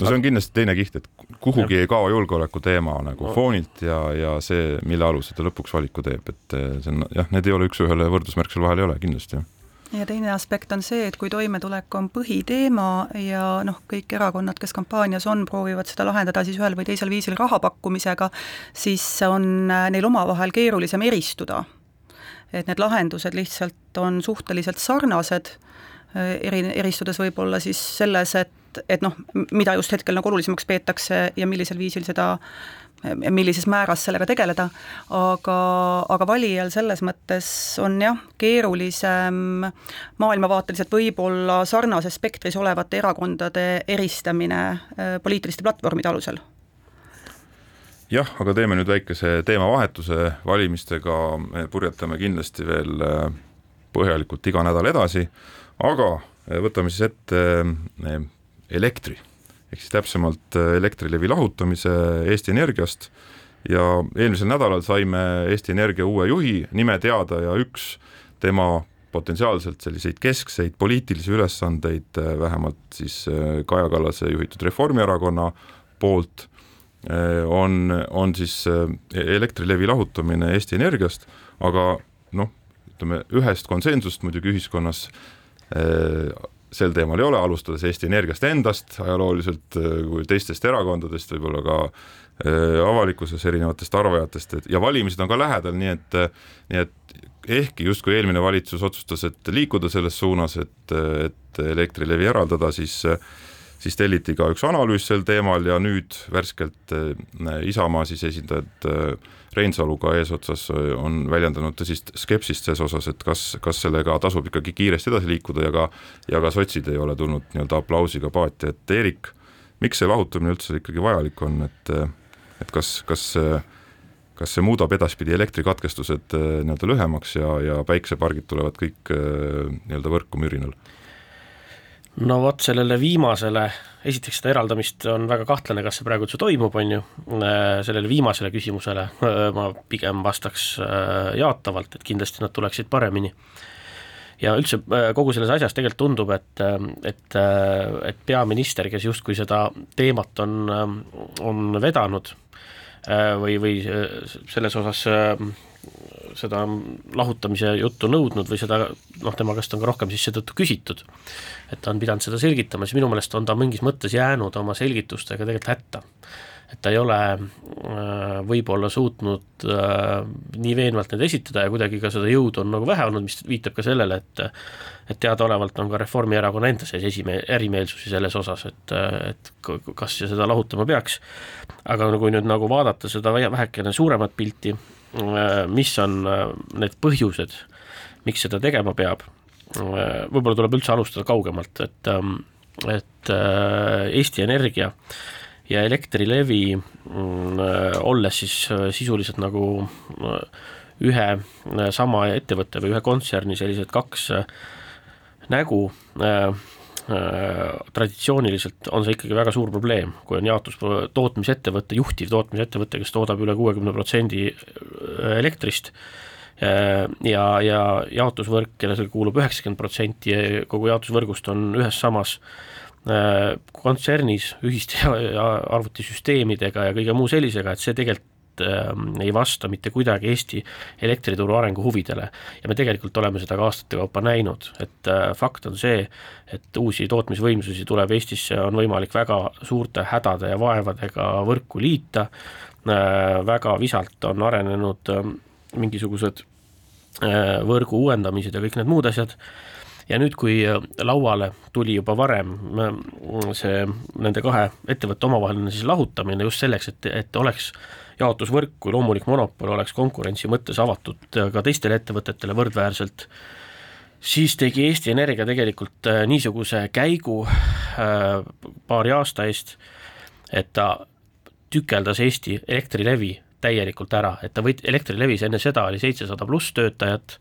no see on kindlasti teine kiht, et kuhugi ja. ei kao julgeoleku teema nagu no. foonilt ja, ja see, mille alusel ta lõpuks valiku teeb, et eh, see on jah, need ei ole üks-ühele võrdusmärk seal vahel ei ole kindlasti, jah ja teine aspekt on see, et kui toimetulek on põhiteema ja noh, kõik erakonnad, kes kampaanias on, proovivad seda lahendada siis ühel või teisel viisil raha pakkumisega, siis on äh, neil omavahel keerulisem eristuda. et need lahendused lihtsalt on suhteliselt sarnased, äh, eri, eristudes võib-olla siis selles, et et, et noh, mida just hetkel nagu olulisemaks peetakse ja millisel viisil seda millises määras sellega tegeleda, aga, aga valijal selles mõttes on jah, keerulisem maailmavaateliselt võib-olla sarnases spektris olevate erakondade eristamine äh, poliitiliste platvormide alusel. Jah, aga teeme nüüd väikese teemavahetuse, valimistega me purjetame kindlasti veel äh, põhjalikult iga nädal edasi, aga äh, võtame siis ette elektri, ehk siis täpsemalt äh, Elektrilevi lahutamise Eesti Energiast. Ja eelmisel nädalal saime Eesti Energia uue juhi nime teada ja üks tema potentsiaalselt selliseid keskseid poliitilisi ülesandeid äh, vähemalt siis äh, Kaja Kallase juhitud Reformierakonna poolt on, on siis Elektrilevi lahutamine Eesti Energiast, aga noh, ütleme ühest konsensust muidugi ühiskonnas sel teemal ei ole, alustades Eesti Energiast endast ajalooliselt äh, kui teistest erakondadest, võib-olla ka äh, avalikkuses erinevatest arvajatest, et ja valimised on ka lähedal, nii et, nii et ehkki justkui eelmine valitsus otsustas, et liikuda selles suunas, et, et Elektrilevi eraldada, siis siis telliti ka üks analüüs sel teemal ja nüüd värskelt äh, Isamaa siis esindajad Reinsaluga eesotsas on väljendanud tõsist skepsist ses osas, et kas, kas sellega tasub ikkagi kiiresti edasi liikuda ja ka ja ka sotsid ei ole tulnud nii-öelda aplausiga paati, et Eerik, miks see lahutamine üldse ikkagi vajalik on, et et kas, kas kas see muudab edaspidi elektrikatkestused nii-öelda lühemaks ja, ja päiksepargid tulevad kõik nii-öelda võrku mürinal? No vot, sellele viimasele, esiteks seda eraldamist on väga kahtlane, kas see praegu üldse toimub, on ju, äh, sellele viimasele küsimusele äh, ma pigem vastaks äh, jaatavalt, et kindlasti nad tuleksid paremini. ja üldse kogu selles asjas tegelikult tundub, et, et, et peaminister, kes justkui seda teemat on, on vedanud või, või selles osas seda lahutamise juttu nõudnud või seda noh, tema käest on ka rohkem siis seetõttu küsitud, et ta on pidanud seda selgitama, siis minu meelest on ta mingis mõttes jäänud oma selgitustega tegelikult hätta. et ta ei ole äh, võib-olla suutnud äh, nii veenvalt need esitada ja kuidagi ka seda jõudu on nagu vähe olnud, mis viitab ka sellele, et et teadaolevalt on ka Reformierakonna enda sees esime-, erimeelsusi selles osas, et, et kas seda lahutama peaks, aga kui nüüd nagu vaadata seda vähekene suuremat pilti, mis on äh, need põhjused, miks seda tegema peab, äh, võib-olla tuleb üldse alustada kaugemalt, et, ähm, et Eesti Energia ja Elektrilevi, mm, olles siis sisuliselt nagu ühe sama ettevõtte või ühe kontserni sellised kaks nägu, traditsiooniliselt on see ikkagi väga suur probleem, kui on jaotus tootmisettevõte, juhtiv tootmisettevõte, kes toodab üle kuuekümne protsendi elektrist ja, ja jaotusvõrk, kellele kuulub üheksakümmend protsenti kogu jaotusvõrgust on ühes samas kontsernis ühiste arvutisüsteemidega ja kõige muu sellisega, et see tegelikult äh, ei vasta mitte kuidagi Eesti elektrituru arengu huvidele. ja me tegelikult oleme seda ka aastate kaupa näinud, et äh, fakt on see, et uusi tootmisvõimsusi tuleb Eestisse, on võimalik väga suurte hädade ja vaevadega võrku liita äh,, väga visalt on arenenud äh, mingisugused äh, võrgu uuendamised ja kõik need muud asjad, ja nüüd, kui äh, lauale tuli juba varem äh, see nende kahe ettevõtte omavaheline siis lahutamine just selleks, et, et oleks jaotusvõrk kui loomulik monopol oleks konkurentsi mõttes avatud ka teistele ettevõtetele võrdväärselt, siis tegi Eesti Energia tegelikult äh, niisuguse käigu äh, paari aasta eest, et ta tükeldas Eesti Elektrilevi täielikult ära, et ta võt-, Elektrilevis enne seda oli seitsesada pluss töötajat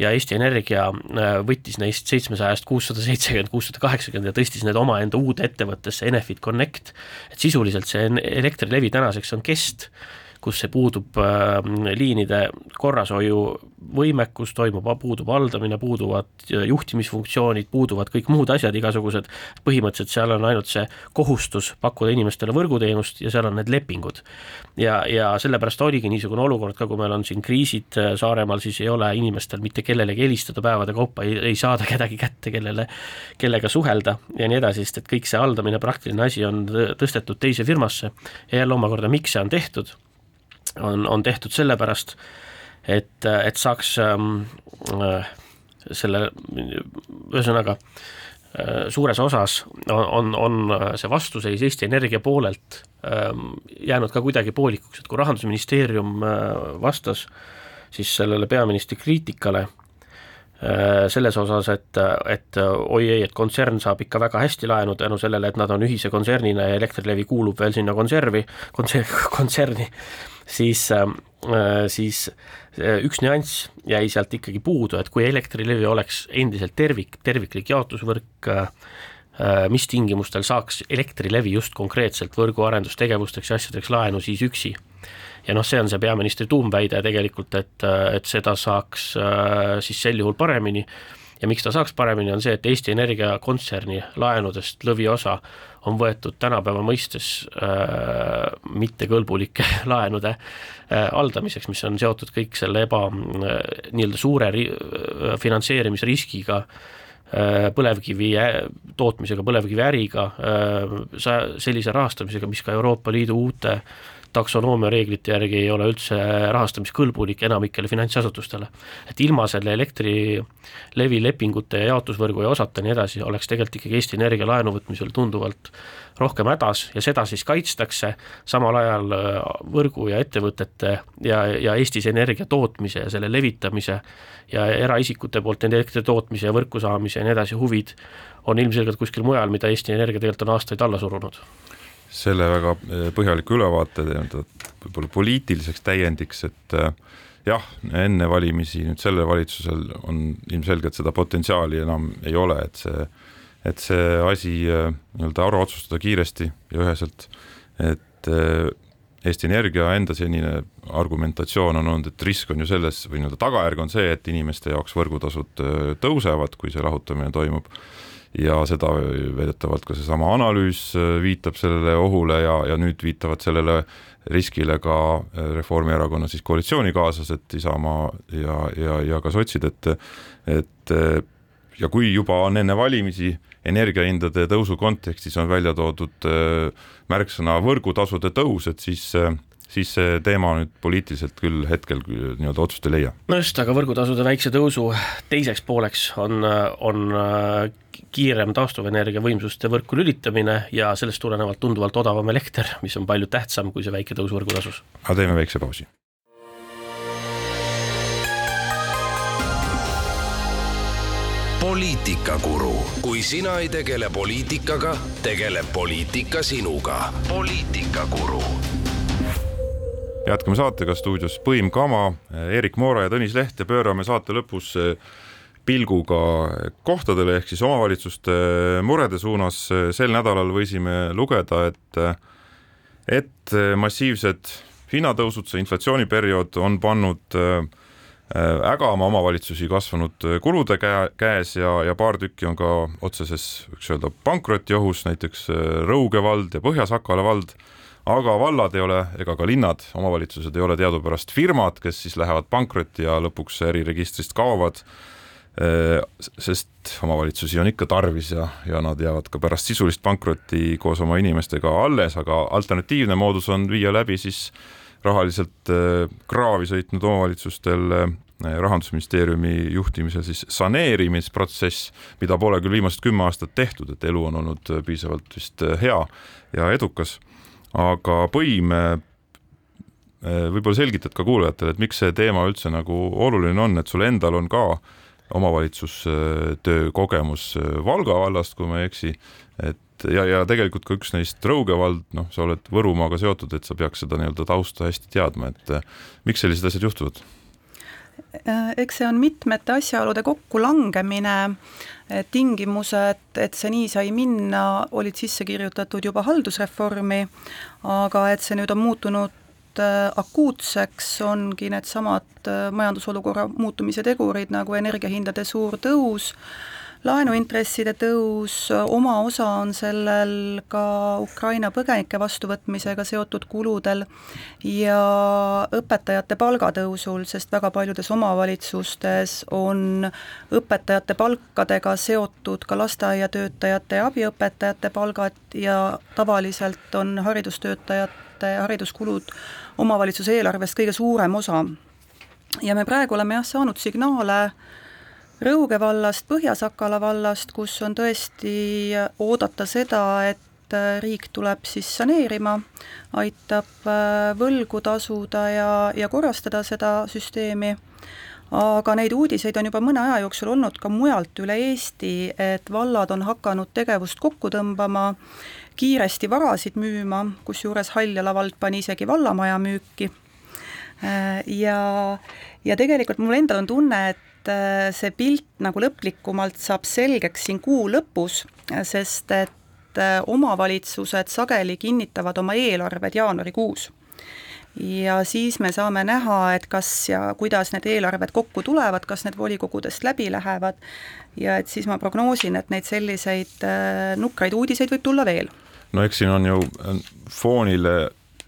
ja Eesti Energia äh, võttis neist seitsmesajast kuussada seitsekümmend, kuussada kaheksakümmend ja tõstis need omaenda uude ettevõttesse, Enefit Connect, et sisuliselt see Elektrilevi tänaseks on kest kus puudub äh, liinide korrashoiu võimekus, toimub, puudub haldamine, puuduvad juhtimisfunktsioonid, puuduvad kõik muud asjad, igasugused, põhimõtteliselt seal on ainult see kohustus pakkuda inimestele võrguteenust ja seal on need lepingud. ja, ja sellepärast oligi niisugune olukord ka, kui meil on siin kriisid äh, Saaremaal, siis ei ole inimestel mitte kellelegi helistada päevade kaupa, ei, ei saada kedagi kätte, kellele, kellega suhelda ja nii edasi, sest et kõik see haldamine, praktiline asi on tõstetud teise firmasse ja jälle omakorda, miks see on tehtud on, on tehtud sellepärast, et, et saaks ähm, äh, selle, ühesõnaga äh, suures osas on, on, on see vastuseis Eesti Energia poolelt ähm, jäänud ka kuidagi poolikuks, et kui Rahandusministeerium äh, vastas siis sellele peaministri kriitikale äh, selles osas, et, et oi ei, et kontsern saab ikka väga hästi laenu tänu sellele, et nad on ühise kontsernina ja Elektrilevi kuulub veel sinna konservi, kontser-, kontserni, siis, ähm, äh, siis äh, üks nüanss jäi sealt ikkagi puudu, et kui Elektrilevi oleks endiselt tervik, terviklik jaotusvõrk, äh, mis tingimustel saaks Elektrilevi just konkreetselt võrguarendustegevusteks ja asjadeks laenu siis üksi. ja noh, see on see peaministri tuumväide tegelikult, et, et seda saaks siis sel juhul paremini ja miks ta saaks paremini, on see, et Eesti Energia kontserni laenudest lõviosa on võetud tänapäeva mõistes äh, mittekõlbulike laenude äh, haldamiseks, mis on seotud kõik selle eba äh, nii-öelda suure ri, äh, finantseerimisriskiga äh, põlevkivi tootmisega, põlevkiviäriga, äh, sellise rahastamisega, mis ka Euroopa Liidu uute taksonoomia reeglite järgi ei ole üldse rahastamiskõlbulik enamikele finantsasutustele. et ilma selle Elektrilevi lepingute ja jaotusvõrgu ja osata ja nii edasi, oleks tegelikult ikkagi Eesti Energia laenu võtmisel tunduvalt rohkem hädas ja seda siis kaitstakse, samal ajal äh, võrgu ja ettevõtete ja, ja Eestis energia tootmise ja selle levitamise ja eraisikute poolt elektri tootmise ja võrku saamise ja nii edasi huvid on ilmselgelt kuskil mujal, mida Eesti Energia tegelikult on aastaid alla surunud selle väga eh, põhjaliku ülevaate nii-öelda võib-olla poliitiliseks täiendiks, et eh, jah, enne valimisi nüüd sellel valitsusel on ilmselgelt seda potentsiaali enam ei ole, et see, et see asi eh, nii-öelda ära otsustada kiiresti ja üheselt, et Eesti Energia enda senine argumentatsioon on olnud, et risk on ju selles või nii-öelda tagajärg on see, et inimeste jaoks võrgutasud tõusevad, kui see lahutamine toimub ja seda väidetavalt ka seesama analüüs äh, viitab sellele ohule ja, ja nüüd viitavad sellele riskile ka äh, Reformierakonna siis koalitsioonikaaslased, Isamaa ja, ja, ja ka sotsid, et et äh, ja kui juba on enne valimisi energiahindade tõusu kontekstis on välja toodud märksõna võrgutasude tõus, et siis siis see teema nüüd poliitiliselt küll hetkel nii-öelda otsust ei leia. no just, aga võrgutasude väikse tõusu teiseks pooleks on, on äh, kiirem taastuvenergia võimsuste võrku lülitamine ja sellest tulenevalt tunduvalt odavam elekter, mis on palju tähtsam kui see väike tõus võrgutasus. aga teeme väikse pausi. poliitikakuru, kui sina ei tegele poliitikaga, tegeleb poliitika sinuga. poliitikakuru jätkame saatega stuudios Põim Kama, Erik Moora ja Tõnis Leht ja pöörame saate lõpus eh, pilguga kohtadele ehk siis omavalitsuste murede suunas. sel nädalal võisime lugeda, et, et massiivsed hinnatõusud, see inflatsiooniperiood on pannud eh, ägama omavalitsusi kasvanud kulude käe, käes ja, ja paar tükki on ka otseses, võiks öelda, pankrotiohus, näiteks Rõuge vald ja Põhja-Sakala vald aga vallad ei ole ega ka linnad, omavalitsused ei ole teadupärast firmad, kes siis lähevad pankrotti ja lõpuks äriregistrist kaovad. Sest omavalitsusi on ikka tarvis ja, ja nad jäävad ka pärast sisulist pankrotti koos oma inimestega alles, aga alternatiivne moodus on viia läbi siis rahaliselt eh, kraavi sõitnud omavalitsustel eh, rahandusministeeriumi juhtimisel siis saneerimisprotsess, mida pole küll viimased kümme aastat tehtud, et elu on olnud piisavalt vist hea ja edukas aga põim äh, võib-olla selgitad ka kuulajatele, et miks see teema üldse nagu oluline on, et sul endal on ka omavalitsustöö kogemus Valga vallast, kui ma ei eksi, et ja, ja tegelikult ka üks neist Rõuge vald, noh, sa oled Võrumaaga seotud, et sa peaks seda nii-öelda tausta hästi teadma, et miks sellised asjad juhtuvad? Eks see on mitmete asjaolude kokkulangemine, tingimused, et see nii sai minna, olid sisse kirjutatud juba haldusreformi, aga et see nüüd on muutunud Äh, akuutseks ongi needsamad äh, majandusolukorra muutumise tegurid nagu energiahindade suur tõus, laenuintresside tõus, oma osa on sellel ka Ukraina põgenike vastuvõtmisega seotud kuludel ja õpetajate palgatõusul, sest väga paljudes omavalitsustes on õpetajate palkadega seotud ka lasteaiatöötajate ja abiõpetajate palgad ja tavaliselt on haridustöötajate hariduskulud omavalitsuse eelarvest kõige suurem osa. ja me praegu oleme jah, saanud signaale Rõuge vallast, Põhja-Sakala vallast, kus on tõesti oodata seda, et riik tuleb siis saneerima, aitab äh, võlgu tasuda ja, ja korrastada seda süsteemi, aga neid uudiseid on juba mõne aja jooksul olnud ka mujalt üle Eesti, et vallad on hakanud tegevust kokku tõmbama kiiresti varasid müüma, kusjuures Haljala vald pani isegi vallamaja müüki. Äh, ja, ja tegelikult mul endal on tunne, et äh, see pilt nagu lõplikumalt saab selgeks siin kuu lõpus, sest et äh, omavalitsused sageli kinnitavad oma eelarved jaanuarikuus. Ja siis me saame näha, et kas ja kuidas need eelarved kokku tulevad, kas need volikogudest läbi lähevad. Ja et siis ma prognoosin, et neid selliseid nukraid uudiseid võib tulla veel. No eks siin on ju äh, foonile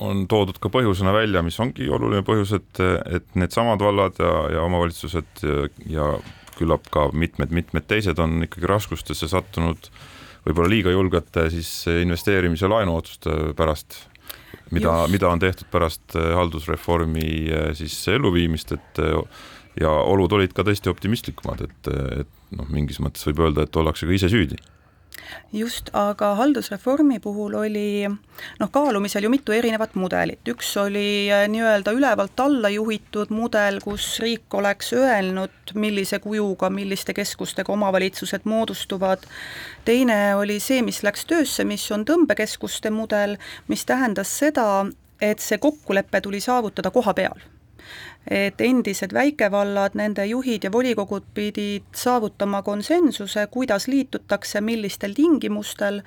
on toodud ka põhjusena välja, mis ongi oluline põhjus, et, et needsamad vallad ja, ja omavalitsused ja, ja küllap ka mitmed-mitmed teised on ikkagi raskustesse sattunud võib-olla liiga julgete siis investeerimis- ja laenuotsuste pärast, mida, mida on tehtud pärast äh, haldusreformi äh, siis elluviimist, et ja olud olid ka tõesti optimistlikumad, et, et noh, mingis mõttes võib öelda, et ollakse ka ise süüdi just, aga haldusreformi puhul oli noh, kaalumisel ju mitu erinevat mudelit, üks oli äh, nii-öelda ülevalt alla juhitud mudel, kus riik oleks öelnud, millise kujuga, milliste keskustega omavalitsused moodustuvad, teine oli see, mis läks töösse, mis on tõmbekeskuste mudel, mis tähendas seda, et see kokkulepe tuli saavutada koha peal et endised väikevallad, nende juhid ja volikogud pidid saavutama konsensuse, kuidas liitutakse, millistel tingimustel,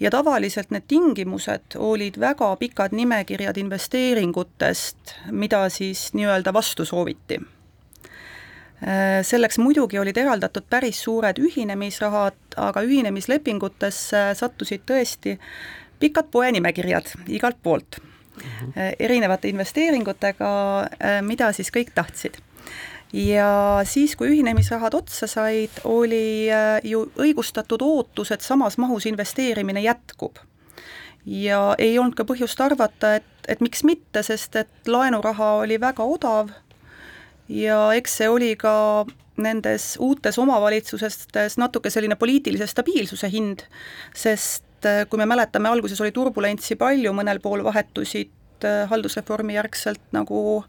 ja tavaliselt need tingimused olid väga pikad nimekirjad investeeringutest, mida siis nii-öelda vastu sooviti selleks muidugi olid eraldatud päris suured ühinemisrahad, aga ühinemislepingutesse sattusid tõesti pikad poenimekirjad igalt poolt. Erinevate investeeringutega, äh, mida siis kõik tahtsid. Ja siis, kui ühinemisrahad otsa said, oli äh, ju õigustatud ootus, et samas mahus investeerimine jätkub. ja ei olnud ka põhjust arvata, et, et miks mitte, sest et laenuraha oli väga odav. Ja eks see oli ka nendes uutes omavalitsustes natuke selline poliitilise stabiilsuse hind, sest kui me mäletame, alguses oli turbulentsi palju, mõnel pool vahetusid äh, haldusreformi järgselt nagu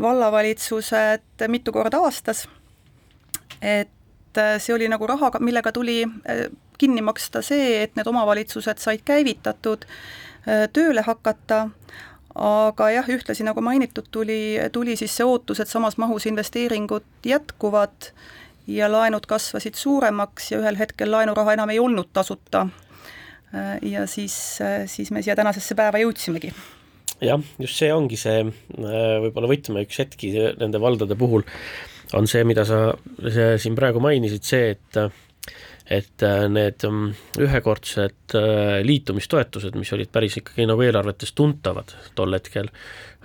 vallavalitsused mitu korda aastas, et äh, see oli nagu raha, millega tuli äh, kinni maksta see, et need omavalitsused said käivitatud, tööle hakata, aga jah, ühtlasi nagu mainitud, tuli, tuli siis see ootus, et samas mahus investeeringud jätkuvad ja laenud kasvasid suuremaks ja ühel hetkel laenuraha enam ei olnud tasuta. Äh, ja siis, äh, siis me siia tänasesse päeva jõudsimegi. jah, just see ongi see äh, võib-olla võtme üks hetki nende valdade puhul, on see, mida sa see siin praegu mainisid, see, et et need mm, ühekordsed liitumistoetused, mis olid päris ikkagi nagu eelarvetes tuntavad tol hetkel,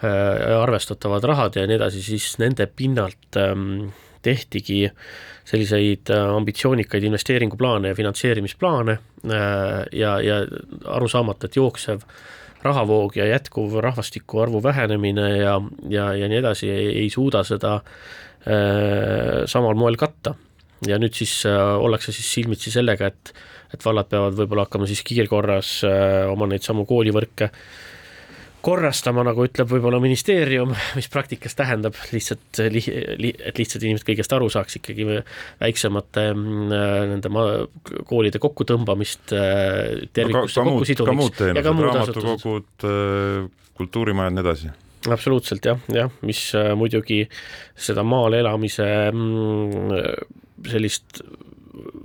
arvestatavad rahad ja nii edasi, siis nende pinnalt ähm, tehtigi selliseid äh, ambitsioonikaid investeeringuplaane ja finantseerimisplaane äh, ja, ja aru saamata, et jooksev rahavoog ja jätkuv rahvastiku arvu vähenemine ja, ja, ja nii edasi ei, ei suuda seda äh, samal moel katta. ja nüüd siis äh, ollakse siis silmitsi sellega, et, et vallad peavad võib-olla hakkama siis kiirkorras äh, oma neid samu koolivõrke korrastama, nagu ütleb võib-olla ministeerium, mis praktikas tähendab lihtsalt li,, li, et lihtsalt inimesed kõigest aru saaks ikkagi väiksemate mm, nende koolide kokkutõmbamist tervikusse kokkusidumiseks. ja ka muud raamatukogud, kultuurimajad, nii edasi absoluutselt jah, jah, mis muidugi seda maal elamise mm, sellist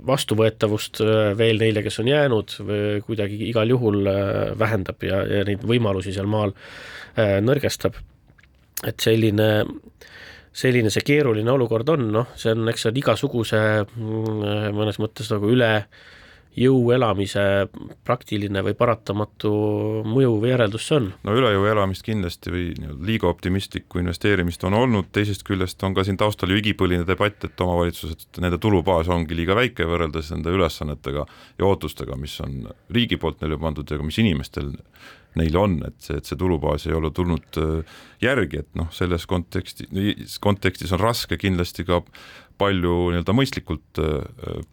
vastuvõetavust äh, veel neile, kes on jäänud, kuidagi igal juhul äh, vähendab ja, ja neid võimalusi seal maal äh, nõrgestab. et selline, selline see keeruline olukord on, noh, see on, eks see on igasuguse mm, mõnes mõttes nagu üle äh, jõu elamise praktiline või paratamatu mõju või järeldus see on? no üle jõu elamist kindlasti või liiga optimistlikku investeerimist on olnud, teisest küljest on ka siin taustal ju igipõline debatt, et omavalitsused, nende tulubaas ongi liiga väike võrreldes nende ülesannetega ja ootustega, mis on riigi poolt neile pandud ja ka mis inimestel neil on, et see, et see tulubaas ei ole tulnud äh, järgi, et noh, selles konteksti, kontekstis on raske kindlasti ka palju nii-öelda mõistlikult,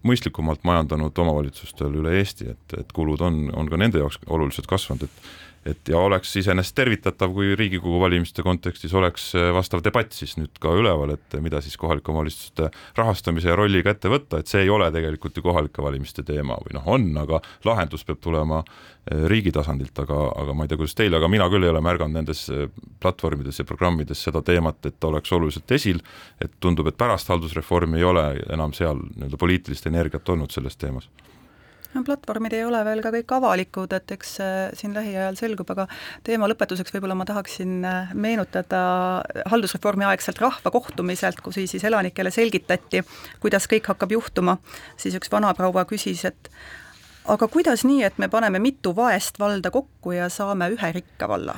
mõistlikumalt majandanud omavalitsustel üle Eesti, et, et kulud on, on ka nende jaoks oluliselt kasvanud, et et ja oleks iseenesest tervitatav, kui Riigikogu valimiste kontekstis oleks vastav debatt siis nüüd ka üleval, et mida siis kohalike omavalitsuste rahastamise ja rolliga ette võtta, et see ei ole tegelikult ju kohalike valimiste teema või noh, on, aga lahendus peab tulema eh, riigi tasandilt, aga, aga ma ei tea, kuidas teil, aga mina küll ei ole märganud nendes eh, platvormides ja programmides seda teemat, et oleks oluliselt esil, et tundub, et pärast haldusreformi ei ole enam seal nii-öelda poliitilist energiat olnud selles teemas platvormid ei ole veel ka kõik avalikud, et eks siin lähiajal selgub, aga teema lõpetuseks võib-olla ma tahaksin äh, meenutada haldusreformi aegselt rahvakohtumiselt, kus siis elanikele selgitati, kuidas kõik hakkab juhtuma, siis üks vanaproua küsis, et aga kuidas nii, et me paneme mitu vaest valda kokku ja saame ühe rikka valla?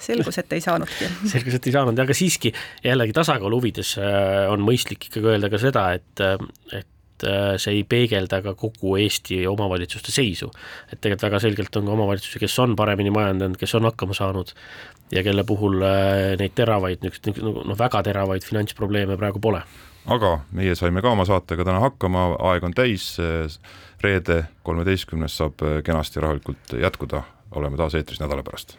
selgus, et ei saanudki. selgus, et ei saanud, aga siiski jällegi tasakaalu huvides äh, on mõistlik ikkagi öelda ka seda, et, äh, et et äh, see ei peegelda ka kogu Eesti omavalitsuste seisu. et tegelikult väga selgelt on ka omavalitsusi, kes on paremini majandanud, kes on hakkama saanud ja kelle puhul äh, neid teravaid, niisuguseid noh, väga teravaid finantsprobleeme praegu pole. aga meie saime ka oma saatega täna hakkama, aeg on täis, reede kolmeteistkümnes saab kenasti rahulikult jätkuda, oleme taas eetris nädala pärast